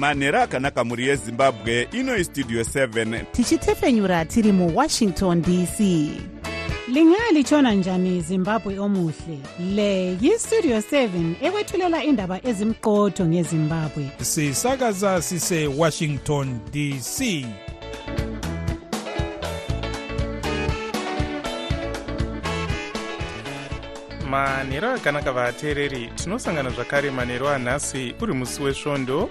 manhero akanaka mhuri yezimbabwe inoi studio 7 tichitefenyura tiri muwashington dc lingalitshona njani zimbabwe omuhle? Le yistudio 7 ekwethulela indaba ezimqotho ngezimbabwe. Sisakaza sisewashington dc manhero akanaka vateereri tinosangana zvakare manhero anhasi uri musi wesvondo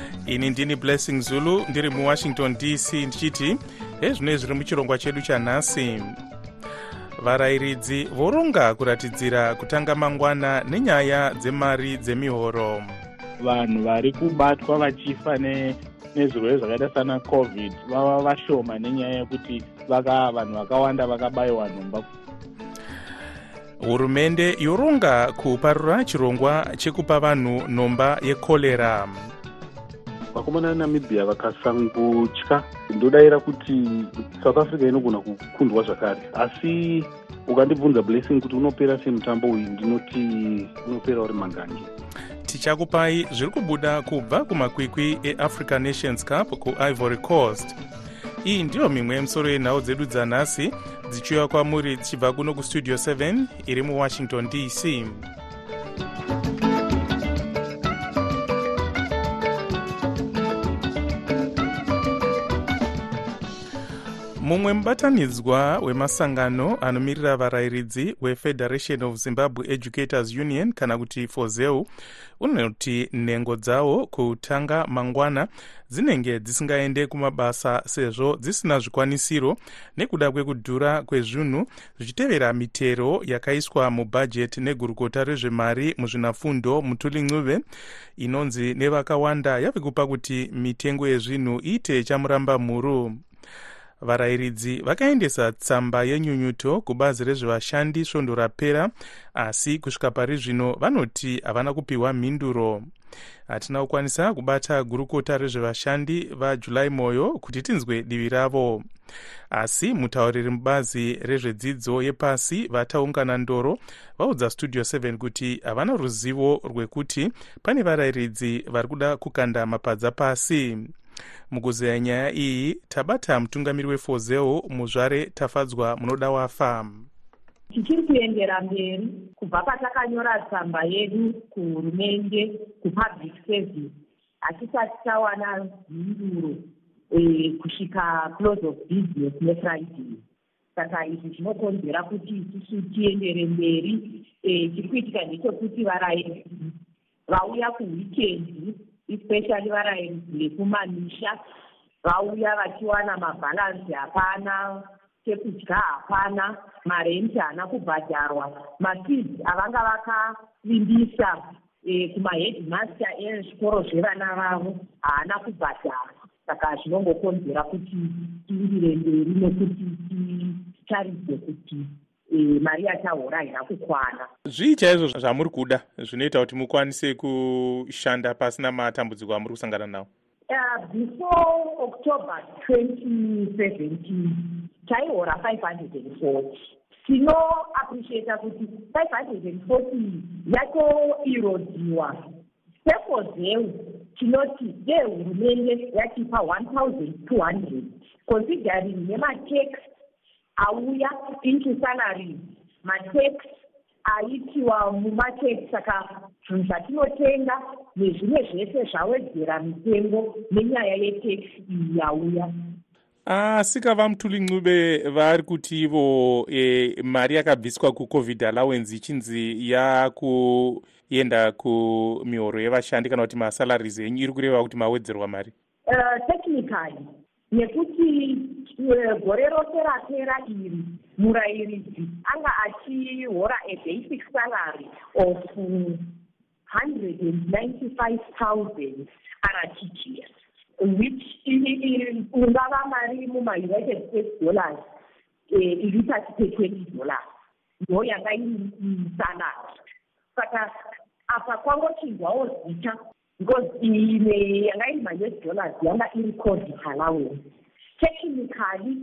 ini ndini blessing zulu ndiri muwashington dc ndichiti hezvinoi zviri muchirongwa chedu chanhasi varayiridzi voronga kuratidzira kutanga mangwana nenyaya dzemari dzemihoro. Vanhu vari kubatwa vachifa nezvirwere zvakaita sana covid vava vashoma nenyaya yekuti vanhu vakawanda vakabayiwa nhomba hurumende yoronga kuparura chirongwa chekupa vanhu nhomba yekorera vakomana venamibhia vakasangotya. Ndodayira kuti south africa inogona kukundwa zvakare. Asi ukandibvunza blessing kuti unopera sei mutambo uyu? Ndinoti unopera uri mangange tichakupai zviri kubuda kubva kumakwikwi eafrica nations cup kuivory coast. Iyi ndiyo mimwe yemusoro yenhau dzedu dzanhasi dzichiuya kwamuri dzichibva kuno kustudio 7 iri muwashington dc mumwe mubatanidzwa wemasangano anomirira varayiridzi wefederation of zimbabwe educators union kana kuti fozeu unoti nhengo dzavo kutanga mangwana dzinenge dzisingaende kumabasa sezvo dzisina zvikwanisiro nekuda kwekudhura kwezvinhu zvichitevera mitero yakaiswa mubhajeti negurukota rezvemari muzvinafundo mutulincuve inonzi nevakawanda yave kupa kuti mitengo yezvinhu iite chamuramba mhuru varayiridzi vakaendesa tsamba yenyunyuto kubazi rezvevashandi svondo rapera asi kusvika pari zvino vanoti havana kupiwa mhinduro. Hatina kukwanisa kubata gurukota rezvevashandi vajulai moyo kuti tinzwe divi ravo. Asi mutauriri mubazi rezvedzidzo yepasi vataungana ndoro vaudza studio 7 kuti havana ruzivo rwekuti pane varayiridzi vari kuda kukanda mapadza pasi mukuzeya nyaya iyi tabata mutungamiri wefozeo muzvare tafadzwa munoda wafa. Tichiri kuendera mberi kubva patakanyora tsamba yedu kuhurumende kupublic service hatisati tawana mhinduro e, kusvika close of business nefriday saka izvi zvinokonzera kuti isusu tiendere mberi e, chiri kuitika ndechekuti varayiri vauya kuweekendi especially varayiri vekumamisha vauya vachiwana mabhalansi hapana chekudya hapana marenti haana kubhadharwa. Mafees avanga vakavimbisa e, kumahedmaster ezvikoro zvevana vavo haana kubhadharwa. Saka zvinongokonzera kuti tiindire mberi nekuti titaridze kuti mari yatahora haina kukwana. Zvii chaizvo zvamuri kuda zvinoita kuti mukwanise kushanda pasina matambudziko amuri kusangana nawo. Uh, before october 2017 taihora 540 tinoappreciata kuti 540 yatoirodiwa. Sefozeu tinoti dehurumende yatipa 1200 considering nematax auya into salaries matax aitiwa mumatex saka zvinhu zvatinotenga nezvimwe zvese zvawedzera mitengo nenyaya yetex iyi yauya. Asi ah, kava mutulincube vari kuti ivo e, mari yakabviswa kucovid allowance ichinzi yakuenda kumihoro yevashandi kana kuti masalaries enyu. Iri kureva kuti mawedzerwa mari? Uh, technically nekuti uh, gore rose rapera iri murayiridzi anga achihora a basic salary of hundred and ninety five thousand rtgs which ungava mari mumaunited states dollars um iri pasi pe-twenty dollars. Ndo yanga iri salary saka apa kwangochinjwawo zita because yanga ma-us dollars yanga code allowance technically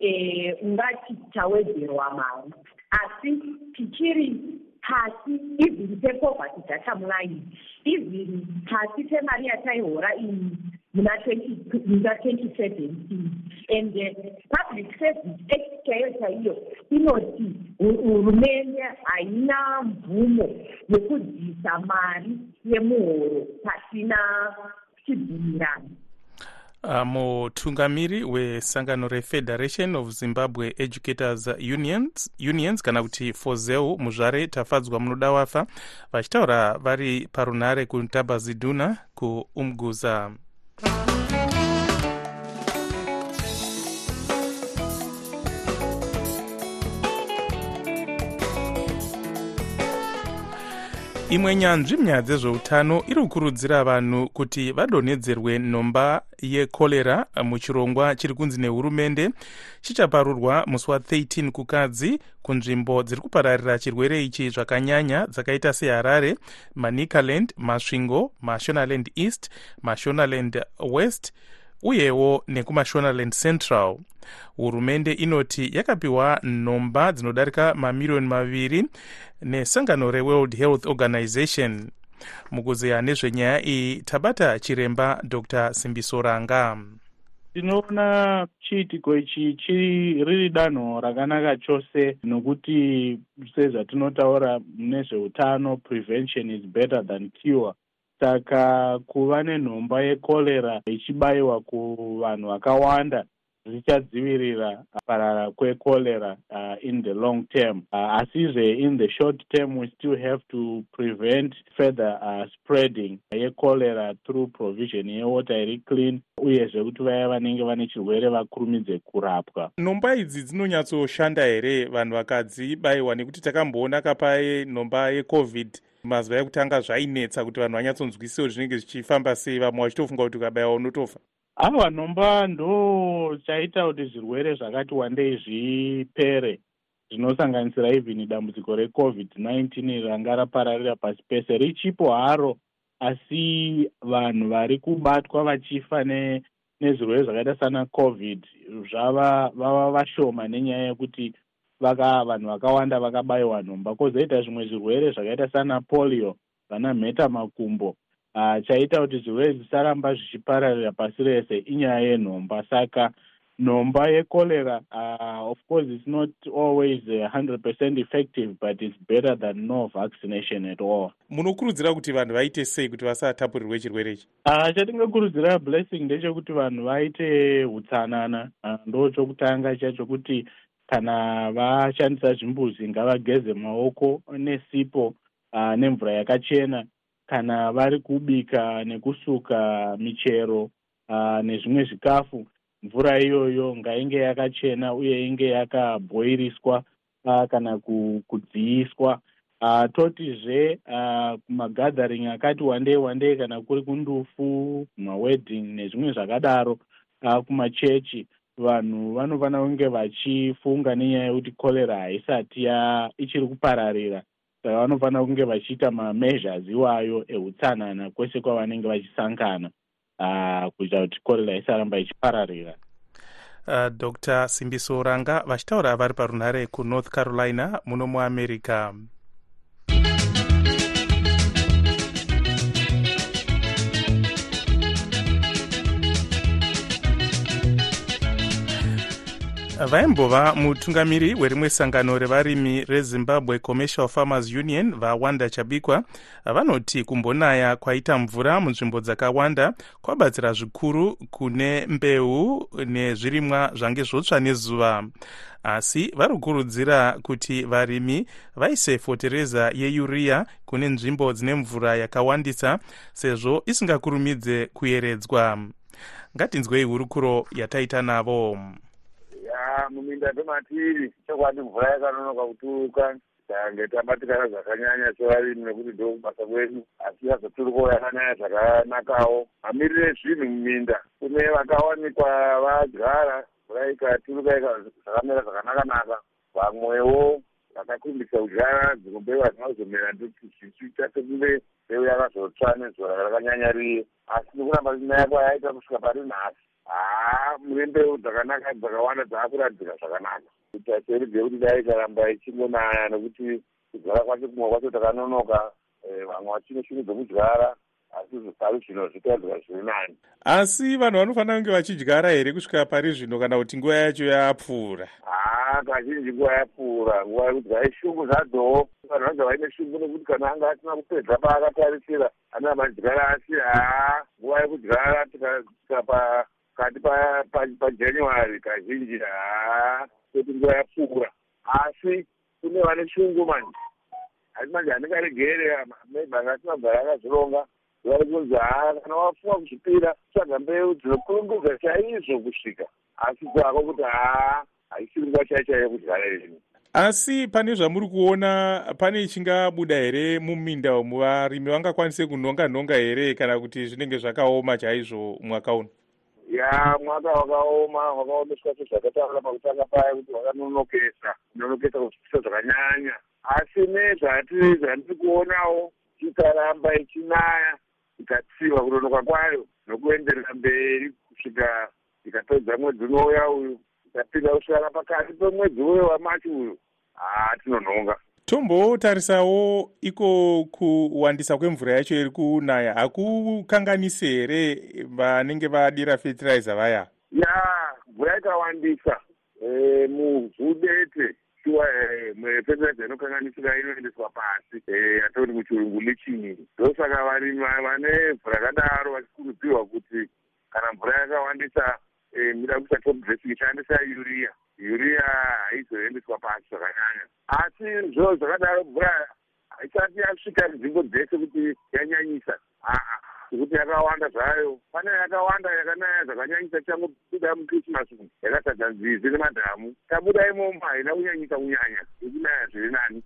um ungati tawedzerwa mari asi tichiri pasi even pepoverty data line even pasi pemari yataihora iyi muna twenty seventeen and uh, public service chaiyo chaiyo inoti hurumende haina mvumo yekudzisa mari yemuhoro pasina chibvumirano Uh, mutungamiri wesangano refederation of zimbabwe educators unions, unions kana kuti fozeu muzvare tafadzwa munoda wafa vachitaura vari parunhare kutabaziduna kuumguza imwe nyanzvi munyaya dzezveutano iri kukurudzira vanhu kuti vadonhedzerwe nhomba yekorera muchirongwa chiri kunzi nehurumende. Chichaparurwa musi wa13 kukadzi kunzvimbo dziri kupararira chirwere ichi zvakanyanya dzakaita seharare manicaland masvingo mashonaland east mashonaland west uyewo nekumashonaland central. Hurumende inoti yakapiwa nhomba dzinodarika mamiriyoni maviri nesangano reworld health organization. Mukuzeya nezvenyaya iyi tabata chiremba dr. Simbisoranga. Tinoona chiitiko ichi chiri riri danho rakanaka chose nokuti sezvatinotaura nezveutano prevention is better than cure saka kuva nenhomba yekorera ichibayiwa kuvanhu vakawanda zvichadzivirira parara kwekorera uh, in the long term. Uh, asizve in the short term we still have to prevent further uh, spreading yekorera through provision yewater iri clean uyezve kuti vaya vanenge vane chirwere vakurumidze kurapwa. Nhomba idzi dzinonyatsoshanda here vanhu vakadzibayiwa nekuti takamboona kapai nhomba yecovid mazuva ekutanga zvainetsa kuti vanhu vanyatsonzwisiwo zvinenge zvichifamba sei vamwe vachitofunga kuti ukabayiwa unotofa. Ava nhomba ndo chaita kuti zvirwere zvakati wandei zvipere zvinosanganisira even dambudziko recovid-19 ranga rapararira pasi pese. Richipo haro asi vanhu vari kubatwa vachifa nezvirwere zvakaita sana covid zvava vava vashoma nenyaya yekuti vaka vanhu vakawanda vakabayiwa nhomba kwozoita zvimwe zvirwere zvakaita sana polio vana mheta makumbo. Uh, chaita kuti zvirwere zvisaramba zvichipararira pasi rese inyaya yenhomba saka nhomba yekorera uh, of course it's not always hundred percent effective but it's better than no vaccination at all. Munokurudzira kuti vanhu vaite sei kuti vasatapurirwe chirwere ichi? Uh, chatingakurudzira blessing ndechekuti vanhu vaite utsanana uh, ndo chokutanga chacho kuti kana vashandisa zvimbuzi ngavageze maoko nesipo uh, nemvura yakachena. Kana vari kubika nekusuka michero uh, nezvimwe zvikafu mvura iyoyo ngainge yakachena uye inge yakabhoiriswa uh, kana kudziiswa. Uh, totizve uh, kumagathering akati wandei wandei kana kuri kundufu mawedding nezvimwe zvakadaro uh, kumachechi vanhu vanofanira kunge vachifunga nenyaya yekuti korera haisati ya ichiri kupararira. Saka vanofanira kunge vachiita mamezures iwayo eutsanana kwese kwavanenge vachisangana uh, kuita kuti korera isaramba ichipararira. Uh, dr simbiso ranga vachitaura vari parunhare kunorth carolina muno muamerica vaimbova mutungamiri werimwe sangano revarimi rezimbabwe commercial farmers union vawanda chabikwa. Vanoti kumbonaya kwaita mvura munzvimbo dzakawanda kwabatsira zvikuru kune mbeu nezvirimwa zvange zvotsva nezuva. Asi vari kukurudzira kuti varimi vaise fotereza yeuriya kune nzvimbo dzine mvura yakawandisa sezvo isingakurumidze kuyeredzwa. Ngatinzwei hurukuro yataita navo muminda tomatiri chokwadi mvura yakanonoka kuturuka tange tabatikana zvakanyanya sevarimi nekuti ndo kubasa kwedu asi yazoturikwao yakanyanya zvakanakawo. Mamirire zvinhu muminda kune vakawanikwa vadyara mvura ikatiruka zvakamera zvakanaka-naka. Vamwewo vakakumbisa kudyara dzimwe mbeu hadzina kuzomera ndokuti zvichiita sekunge mbeu yakazotsva nezuva rakanyanya riye. Asi nekuramba nyaya kwayaita kusvika pari nhasi haa mune mbeu dzakanaka dzakawanda dzaakuratidzika zvakanaka. Kuita serige kuti dai ikaramba ichingonaya nekuti kudyara kwacho kumwe kwacho takanonoka eh, vamwe vachine shungu dzokudyara asi pari zvino zvitaudzika zviri nani. Asi vanhu vanofanira kunge vachidyara here kusvika pari zvino kana kuti nguva yacho yapfuura haa kazhinji nguva yapfuura nguva yekuti vai shungu zvadzowo vanhu vanga vaine shungu nekuti kana anga asina kupedza paakatarisira ana madyara asi haa nguva yekudyara tikasvika pakati pajanuary kazhinji haa kuti nguva yapfuura. Asi kune vane shungu manje. Asi manje handingaregere maybe anga asina kugara akazvironga vari kunzi haa kana wafunga kuzvipira tsvaga mbeu dzinokurungudza chaizvo kusvika. Asi dzako kuti haa haisiri nguva chai chaiyo yekudyara izvi asi pane zvamuri kuona pane chingabuda here muminda umu? Varimi vangakwanise kunhonga nhonga here kana kuti zvinenge zvakaoma chaizvo mwaka uno ya mwaka wakaoma wakaomeswa sezvakataura pakutanga paya kuti wakanonokesa. Kunonokesa kuzvipisa zvakanyanya. Asi nezvati zvandiri kuonawo ikaramba ichinaya ikatsiva kunonoka kwayo nokuenderera mberi kusvika ikapedza mwedzi unouya uyu ikapinda kusvika napakati pemwedzi uyo wamachi uyu. Haa tinonhonga tombotarisawo iko kuwandisa kwemvura yacho iri kunaya. Hakukanganisi here vanenge vadira fertilizer vaya? Ya mvura ikawandisa e, muvhu dete shuwa fertilizer inokanganisira inoendeswa pasi. E, yatoti muchirungu lichingi ndosaka varimi vane mvura yakadaro vachikurudzirwa kuti kana mvura yakawandisa e, mida kuita top dressing shandisa uriya uriya haizoendeswa pasi zvakanyanya. Asi zvo zvakadaro mvura haisati yasvika nzvimbo dzese kuti yanyanyisa. Aa nekuti yakawanda zvayo. Pane yakawanda yakanaya zvakanyanyisa changobuda muchristmas umu. Yakatadza nzizi nemadhamu tabuda imomo haina kunyanyisa kunyanya. Yekunaya zviri nani.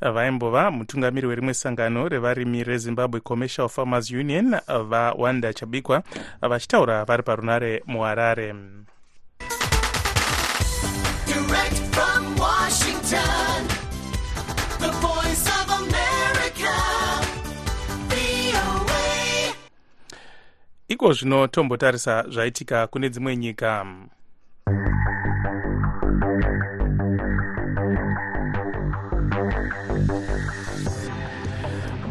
Vaimbova mutungamiri werimwe sangano revarimi rezimbabwe commercial farmers union vawanda chabikwa vachitaura vari parunare muharare from Washington, the voice of America, VOA. iko zvino tombotarisa zvaitika kune dzimwe nyika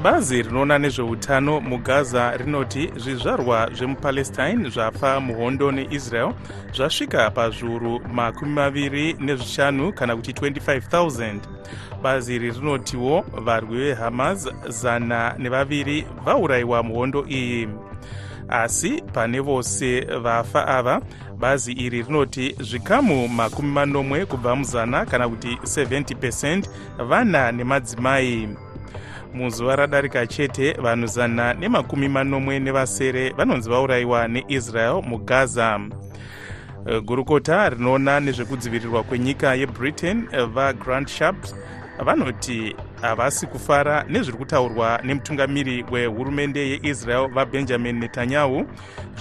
bazi rinoona nezveutano mugaza rinoti zvizvarwa zvemupalestine zvafa muhondo neisrael zvasvika pazviuru makumi maviri nezvishanu kana kuti 25000 bazi iri rinotiwo varwi vehamas zana nevaviri vaurayiwa muhondo iyi. Asi pane vose vafa ava bazi iri rinoti zvikamu makumi manomwe kubva muzana kana kuti 70 vana nemadzimai muzuva radarika chete vanhu zana nemakumi manomwe nevasere vanonzi vaurayiwa neisrael mugaza. Eh, gurukota rinoona nezvekudzivirirwa kwenyika yebritain eh, vagrant sharps vanoti havasi kufara nezviri kutaurwa nemutungamiri wehurumende yeisrael vabenjamin netanyahu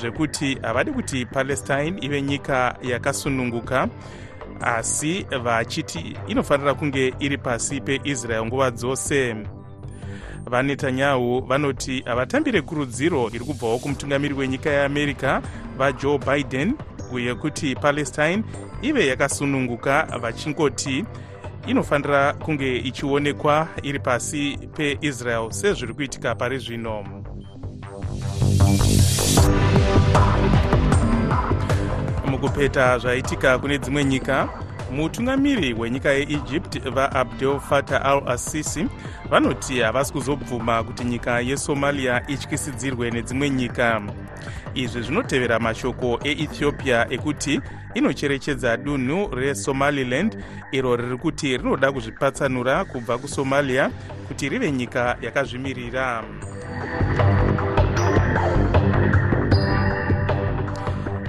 zvekuti havadi kuti palestine ive nyika yakasununguka asi vachiti inofanira kunge iri pasi peisrael nguva dzose vanetanyahu vanoti havatambire kurudziro iri kubvawo kumutungamiri wenyika yeamerica vajoe biden yekuti palestine ive yakasununguka vachingoti inofanira kunge ichionekwa iri pasi peisrael sezviri kuitika pari zvino. Mukupeta zvaitika kune dzimwe nyika mutungamiri wenyika yeegypt vaabdel fatah al assisi vanoti havasi kuzobvuma kuti nyika yesomalia ityisidzirwe nedzimwe nyika. Izvi zvinotevera mashoko eethiopia ekuti inocherechedza dunhu resomaliland iro riri kuti rinoda kuzvipatsanura kubva kusomalia kuti rive nyika yakazvimirira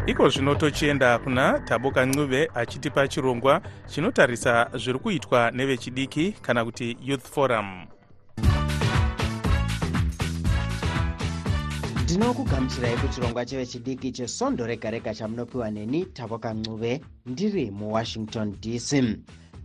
iko zvino tochienda kuna taboka ncube achitipa chirongwa chinotarisa zviri kuitwa nevechidiki kana kuti youth forum. Ndinokugamuchirai kuchirongwa chevechidiki chesondo rega rega chamunopiwa neni tavoka ncube ndiri muwashington dc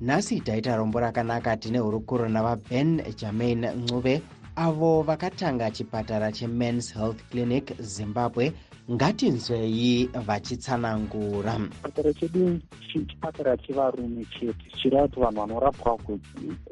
nhasi taita rombo rakanaka tine hurukuro navaben germain ncube avo vakatanga chipatara chemans health clinic zimbabwe ngatinzwei vachitsanangura. Chipatara chedu chi- chipatara chevarume chete chireva kuti vanhu vanorapwa ku-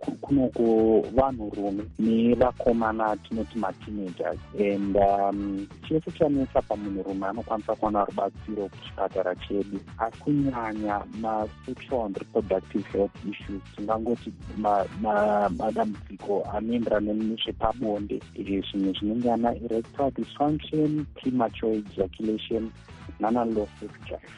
ku- kunoko vanhurume nevakomana tinoti mateenagers. And um, chese chanetsa pamunhurume anokwanisa kuwana rubatsiro kuchipatara chedu. Asi kunyanya masexual and reproductive health issues tingangoti ma- ma- madambudziko anoenderana nezvepabonde eh, zvimwe zvinenge ana erectile dysfunction premature ejaculation nana low sex drive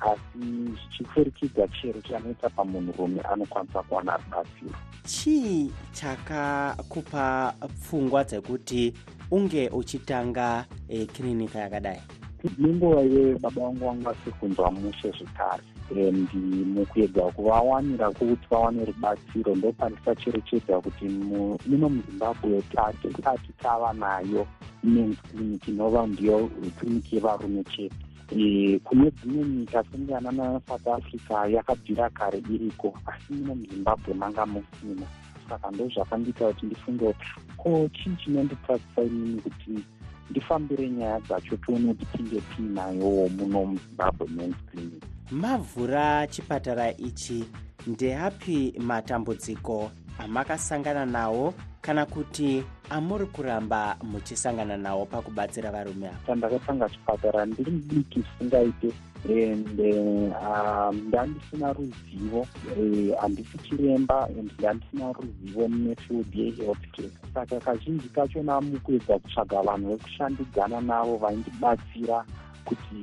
asi zvichifurikidza chero chanoita pamunhurume anokwanisa kuwana rubatsiro. Chii chakakupa pfungwa dzekuti unge uchitanga e, kirinika yakadai? Nenguva iyoyo baba vangu vanga sekunzwa mushe zvekare. And mukuedza kuvawanira kuti vawane rubatsiro. Ndopandisacherichedza kuti mu- muno muzimbabwe tatisati tava nayo mens clinic inova ndiyo kiriniki yevarume chete. Eh, kune dzimwe nyika sengana nasouth africa yakabvira kare iriko asi muno muzimbabwe manga musina. Saka ndo zvakandiita kuti ndifunge kuti ko chii chinonditsatsa inini kuti ndifambire nyaya dzacho tione kuti tinge tiinayowo muno muzimbabwe mens clinic? Mavhura chipatara ichi ndeapi matambudziko amakasangana nawo kana kuti amuri kuramba muchisangana nawo pakubatsira varume ava. Pandakatanga chipatara ndiri mudiki zvisingaite and um, ndandisina ruzivo eh, handisi chiremba and ndandisina ruzivo mune field yehealth care. Saka kazhinji kachona mukuedza kutsvaga vanhu vekushandidzana navo vaindibatsira kuti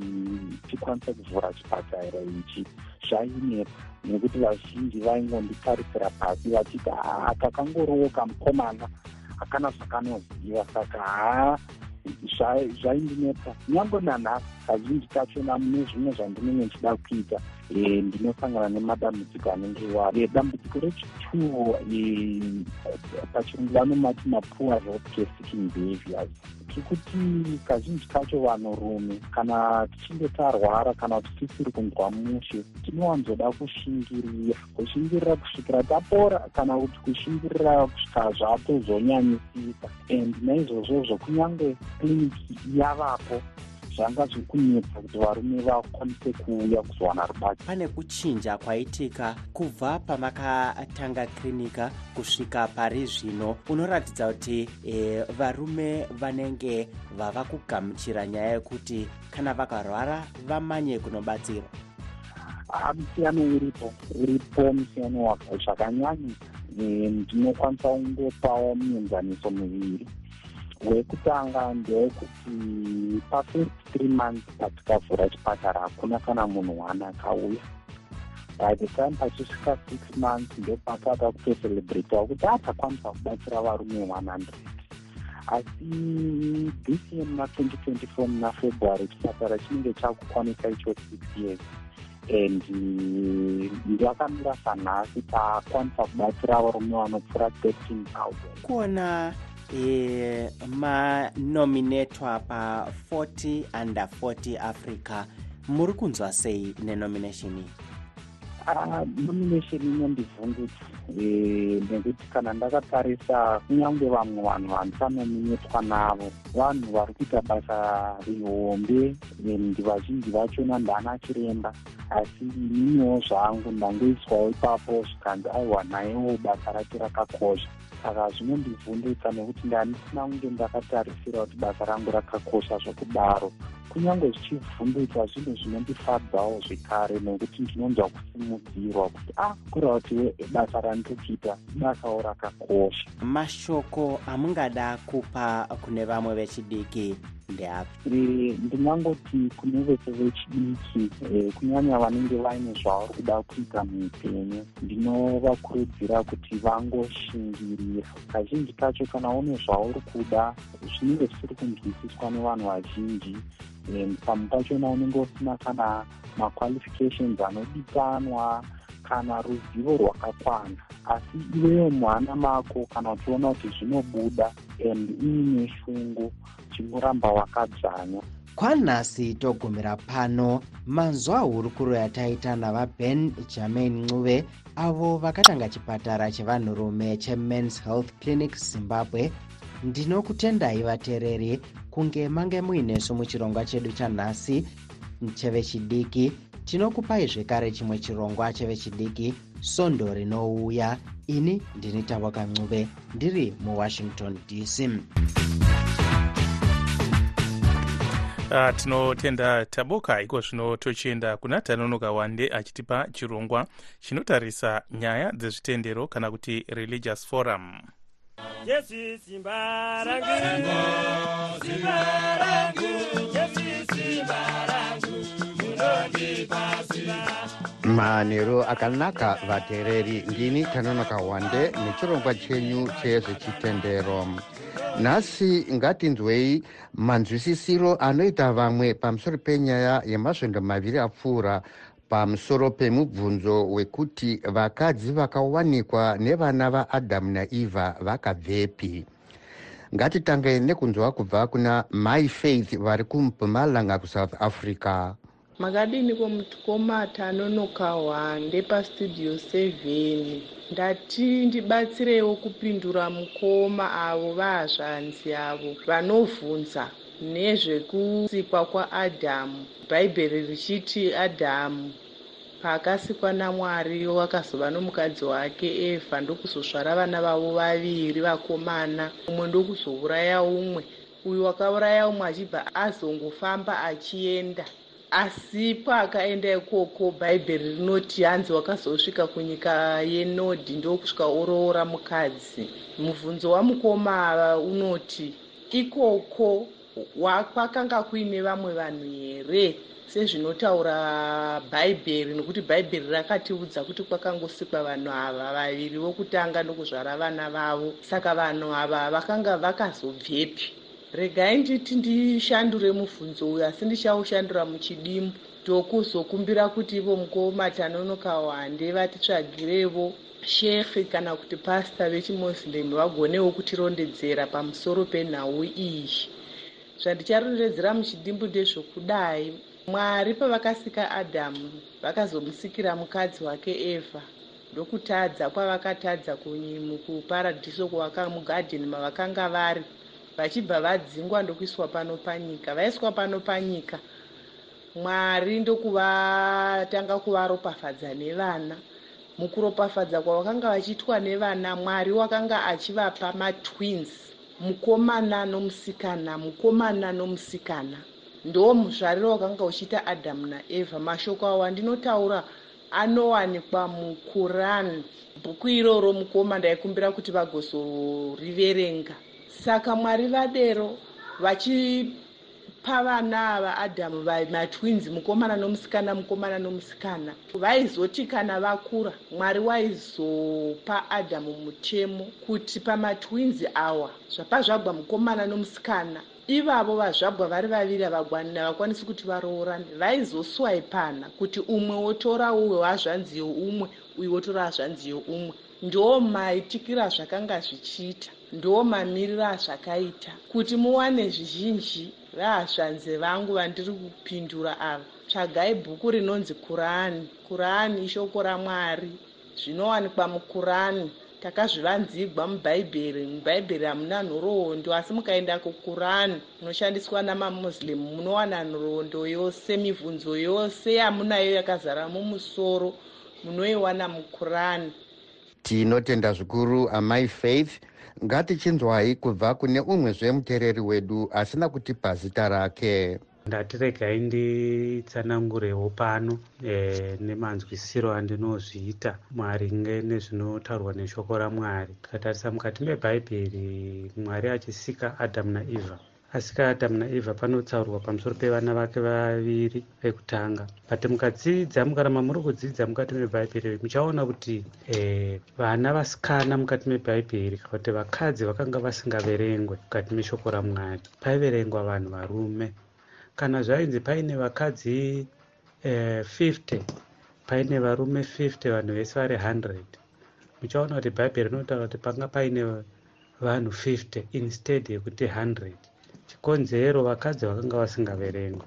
tikwanise kuvhura chipatara ichi zvainetsa nekuti vazhinji vaingonditarisira pasi vachiti "Ah, aka kangoriwo kamukomana hakana zvakanoziva. Saka haa zva- zvaindinetsa nyange nanhasi kazhinji kachona mune zvimwe zvandinenge ndichida kuita ndinosangana nemadambudziko anenge iwayo Eh, dambudziko rechituwo eh, pachirungu vanomati mapoor health care seeking behaviors. Kekuti kazhinji kacho vanhurume kana tichinge tarwara kana kuti tisiri kunzwa mushe tinowanzoda kushingirira. Kushingirira kusvikira tapora kana kuti kushingirira kusvika zvatozonyanyisika and naizvozvozvo kunyange kliniki yavapo zvanga zviri kunetsa kuti varume vakwanise kuuya kuzowana rubatsiro pane kuchinja kwaitika kubva pamakatanga kirinika kusvika pari zvino. Unoratidza kuti e, varume vanenge vava kugamuchira nyaya yekuti kana vakarwara vamanye kunobatsirwa. Musiyano uripo uripo musiyano waka zvakanyanyisa Eh, ndinokwanisa kungopawo muenzaniso miviri wekutanga ndewekuti pafirst three months patikavhura chipatara hakuna kana munhu wani akauya. By the time pachisvika six months ndopataka kutocelebratawo kuti atakwanisa kubatsira varume 100 asi this year muna 2024 muna february chipatara chinenge chakukwanisa icho six years. And ndakamira sanhasi takwanisa kubatsira varume vanopfuura 13000 kuona e, manominatwa pa40 under 40 africa. Muri kunzwa sei nenomination iyi? Ah, nomination inondivhundutsa Eh, nekuti kana ndakatarisa kunyange vamwe vanhu vandisanominetwa navo. Vanhu vari kuita basa rihombe and vazhinji vachona ndana chiremba asi ininiwo zvangu ndangoiswawo ipapo zvikanzi aiwa naiwo basa rake rakakosha saka zvinondivhundutsa nekuti ndandisina kunge ndakatarisira kuti basa rangu rakakosha zvokudaro kunyange zvichivhundutsa zvinhu zvinondifadzawo zvekare nekuti ndinonzwa kusimudzirwa kuti ah kureva kuti basa randiri kuita basawo rakakosha. Mashoko amungada kupa kune vamwe vechidiki ndeapi? Ndingangoti kune vese vechidiki eh, kunyanya vanenge vaine zvavari kuda kuita muupenyu ndinovakurudzira kuti vangoshingirira. Kazhinji kacho kana une zvauri kuda zvinenge zvisiri kunzwisiswa nevanhu vazhinji pamwe pachona unenge usina kana maqualifications anodikanwa kana ruzivo rwakakwana. Asi iwewo muhana mako kana uchiona kuti zvinobuda and iine shungu chingoramba wakadzvanya kwanhasi togumira pano manzwa hurukuro yataita navaben germain ncube avo vakatanga chipatara chevanhurume chemans health clinic zimbabwe ndinokutendai vateereri kunge mange muinesu muchirongwa chedu chanhasi chevechidiki tinokupai zvekare chimwe chirongwa chevechidiki sondo rinouya. Ini ndini tavoka ncube ndiri muwashington dc Uh, tinotenda taboka iko zvino tochienda kuna tanonoka wande achitipa chirongwa chinotarisa nyaya dzezvitendero kana kuti religious forum Jesu simba rangu. Simba rangu Jesu simba rangu. Munondipa simba. Manheru akanaka vateereri ndini tanonoka wande nechirongwa chenyu chezvechitendero. Nhasi ngatinzwei manzwisisiro anoita vamwe pamusoro penyaya yemasvondo maviri apfuura pamusoro pemubvunzo wekuti vakadzi vakawanikwa nevana vaadhamu naevha vakabvepi. Ngatitange nekunzwa kubva kuna my faith vari kumpumalanga kusouth africa. Makadini kwomukoma tanonoka hwande pastudio 7 ndati ndibatsirewo kupindura mukoma avo vahazvanzi avo vanovhunza nezvekusikwa kwaadhamu bhaibheri richiti adhamu paakasikwa namwari wakazova nomukadzi wake evha ndokuzosvara vana vavo vaviri vakomana umwe ndokuzouraya umwe. Uyu wakauraya umwe achibva azongofamba achienda asi paakaenda ikoko bhaibheri rinoti hanzi wakazosvika kunyika yenodhi ndokusvika oroora mukadzi. Mubvunzo wamukoma unoti ikoko kwakanga kuine vamwe vanhu here? Sezvinotaura bhaibheri nokuti bhaibheri rakatiudza kuti kwakangosikwa vanhu ava vaviri vokutanga nokuzvara vana vavo. Saka vanhu ava vakanga vakazobvepi. Regai nditi ndishandure mubvunzo uyu asi ndichaushandura muchidimbu. Ndokuzokumbira kuti ivo mukoma tanonoka wande vatitsvagirevo shekhi kana kuti pasta vechimoslem vagonewo kutirondedzera pamusoro penhau iyi zvandicharondedzera muchidimbu ndezvokudai mwari pavakasika adhamu vakazomusikira mukadzi wake evha ndokutadza kwavakatadza mukuparadhiso mugadheni mavakanga vari vachibva vadzingwa ndokuiswa pano panyika. Vaiswa pano panyika. Mwari ndokuvatanga kuvaropafadza nevana. Mukuropafadza kwavakanga vachiitwa nevana mwari wakanga achivapa matwins mukomana nomusikana mukomana nomusikana. Ndo muzvariro wakanga uchiita adhamu naevha mashoko awo andinotaura anowanikwa mukurani bhuku iroro mukoma ndaikumbira kuti vagozoriverenga saka mwari vadero vachipa vana ava adhamu matwins mukomana nomusikana mukomana nomusikana. Vaizoti kana vakura mwari waizopa adhamu mutemo kuti pamatwins awa zvapa zvabwa mukomana nomusikana. Ivavo vazvabwa vari vaviri havagwanini havakwanisi kuti varoorane. Vaizoswaipana kuti umwe wotora uwe hazvanzi yeumwe uyu wotora hazvanzi yeumwe ndo maitikiro zvakanga zvichiita ndo mamiriro azvakaita kuti muwane zvizhinji vahazvanze vangu vandiri kupindura ava tsvagai bhuku rinonzi kurani kurani ishoko ramwari. Zvinowanikwa mukurani takazvivanzigwa mubhaibheri mubhaibheri hamuna nhoroondo asi mukaenda kukurani munoshandiswa namamuslim munowana nhoroondo yose mibvunzo yose yamunayo yakazara mumusoro munoiwana mukurani tinotenda zvikuru amai faith ngatichinzwai kubva kune umwezve muteereri wedu asina kutipa zita rake. Ndatiregai nditsanangurewo pano e, nemanzwisiro andinozviita maringe nezvinotaurwa neshoko ramwari. Tikatarisa mukati mebhaibheri mwari achisika adhamu naevha asika adhamu naevha panotsaurwa pamusoro pevana vake vaviri vekutanga. But mukadzidza mukaramba muri kudzidza mukati mebhaibheri muchaona kuti e, vana vasikana mukati mebhaibheri kana kuti vakadzi vakanga vasingaverengwe mukati meshoko ramwari paiverengwa vanhu varume. Kana zvainzi paine vakadzi eh, 50 paine varume 50 vanhu vese vari 100 muchaona kuti bhaibheri rinotaura kuti panga paine vanhu 50 instead yekuti 100 chikonzero vakadzi vakanga vasingaverengwa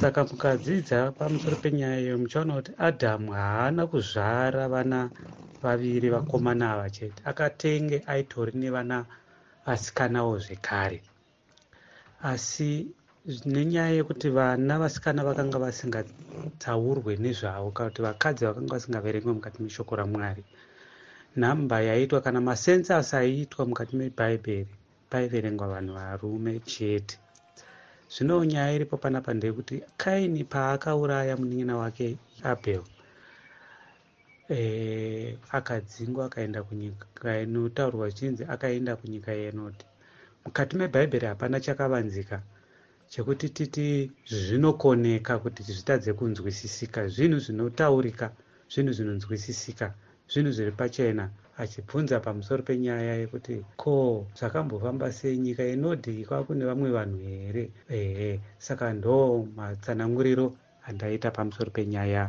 saka mukadzidza pamusoro penyaya iyo muchaona kuti adhamu haana kuzvara vana vaviri vakomana ava chete. Akatenge aitori nevana vasikanawo zvekare. Asi nenyaya yekuti vana vasikana vakanga vasingatsaurwe nezvavo kana kuti vakadzi vakanga vasingaverengwe mukati meshoko ramwari nhamba yaiitwa kana masensasi aiitwa mukati mebhaibheri paiverengwa vanhu varume chete. Zvino nyaya iripo panapa ndeyekuti kaini paakauraya munin'ina wake abel e, akadzingwa akaenda kunyika inotaurwa zvichinzi akaenda kunyika yenoti. Mukati mebhaibheri hapana chakavanzika chekuti titi zvinokoneka kuti zvitadze kunzwisisika zvinhu zvinotaurika zvinhu zvinonzwisisika zvinhu zviri pachena achibvunza pamusoro penyaya yekuti ko zvakambofamba sei? Nyika inodhi kwakune vamwe vanhu here? Ehe saka ndo matsananguriro andaita pamusoro penyaya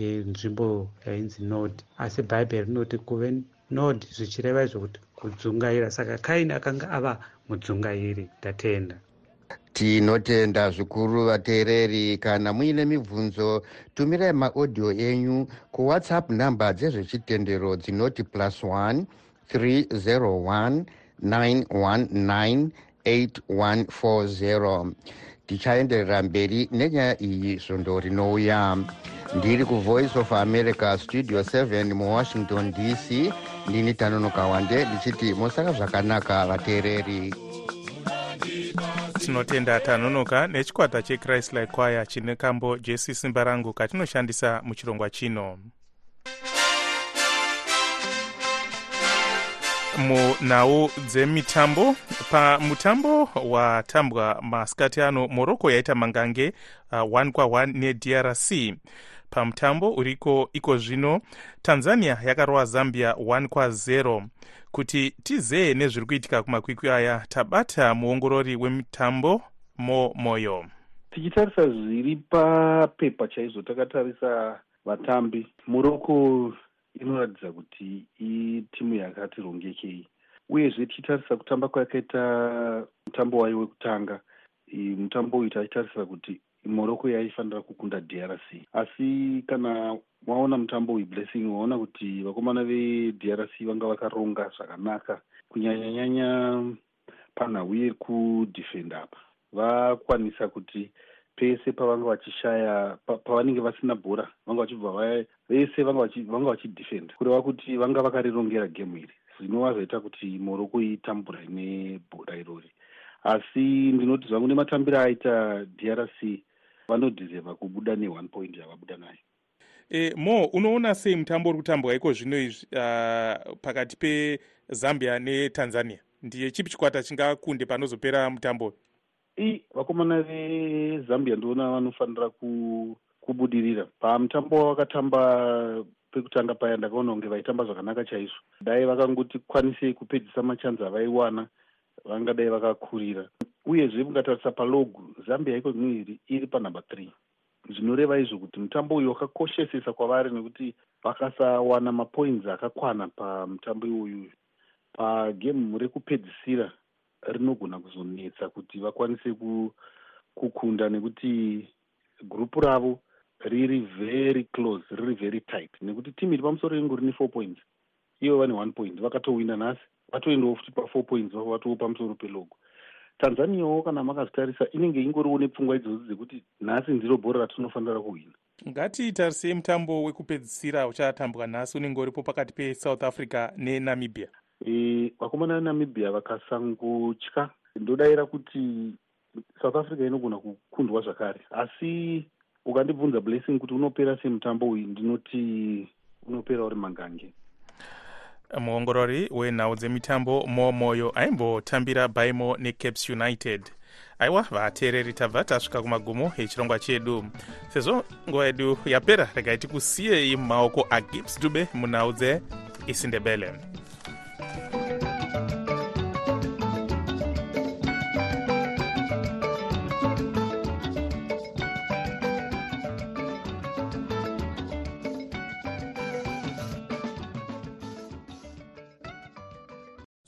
yenzvimbo yainzi nod asi bhaibheri rinoti kuve nod zvichireva izvokuti kudzungaira. Saka kaini akanga ava mudzungairi ndatenda tinotenda zvikuru vateereri kana muine mibvunzo tumirai maaudhio enyu kuwhatsapp nhamba dzezvechitendero dzinoti plus 1 301 919 8140 tichaenderera mberi nenyaya iyi svondo rinouya. Ndiri kuvoice of america studio 7 muwashington dc ndini tanonoka wande ndichiti musaka zvakanaka vateereri tinotenda tanonoka nechikwata chechristli choir chine kambo jesi simba rangu katinoshandisa muchirongwa chino. Munhau dzemitambo pamutambo watambwa masikati ano morocco yaita mangange 1 uh, kwa1 nedrc pamutambo uriko iko zvino tanzania yakarova zambia 1 kwa0 kuti tizee nezviri kuitika kumakwikwi aya. Tabata muongorori wemutambo mo moyo tichitarisa zviri papepa chaizvo takatarisa vatambi. Morocco inoratidza kuti itimu yakati rongekei uyezve tichitarisa kutamba kwayakaita mutambo wayo wekutanga. Mutambo uyu tachitarisira kuti morocco yaifanira kukunda drc asi kana waona mutambo uyu blessing waona kuti vakomana vedrc vanga vakaronga zvakanaka kunyanyanyanya panhau yekudhifenda apa vakwanisa kuti pese pavanga vachishaya pavanenge vasina bhora vanga vachibva vese vanga vachidhifenda kureva kuti vanga vakarirongera gemu iri zvinova zvaita kuti morocco itambura nebhora irori. Asi ndinoti zvangu nematambiro aita drc vanodhizeva kubuda ne1 point yavabuda nayo. E, mo unoona sei mutambo uri kutambwa iko zvino izvi uh, pakati pezambia netanzania? Ndiye chipi chikwata chingakunde panozopera mutambo i vakomana vezambia ndoona vanofanira ku, kubudirira. Pamutambo wavakatamba pekutanga paya ndakaona kunge vaitamba zvakanaka chaizvo. Dai vakangoti kwanisei kupedzisa machanzi avaiwana vangadai vakakurira. Uyezve mungatarisa palogu zambia iko zvinoiri iri panhamba three. Zvinoreva izvo kuti mutambo uyu wakakoshesesa kwavari nekuti vakasawana mapoints akakwana pamutambo iwoyu pagemu rekupedzisira rinogona kuzonetsa kuti vakwanise kukunda nekuti gurupu ravo riri very close riri very tight. Nekuti timu iri pamusoro rengu rine four points ivo vane one point vakatowina nhasi vatoendawo futi pafour points vavo vatoo pamusoro pelogo tanzaniawo kana makazvitarisa inenge ingoriwo nepfungwa idzodzo dzekuti nhasi ndiro bhora ratinofanira kuhwina. Ngatitarisei mutambo wekupedzisira uchatambwa nhasi unenge uripo pakati pesouth africa nenamibia? E, vakomana venamibia vakasangotya ndodayira kuti south africa inogona kukundwa zvakare. Asi ukandibvunza blessing kuti unopera semutambo uyu ndinoti unopera uri mangange muongorori wenhau dzemitambo momoyo aimbotambira baimo necaps united. Aiwa vateereri tabva tasvika kumagumo echirongwa chedu. Sezvo nguva yedu yapera regai tikusiyei mumaoko agibs dube munhau dzeisindebele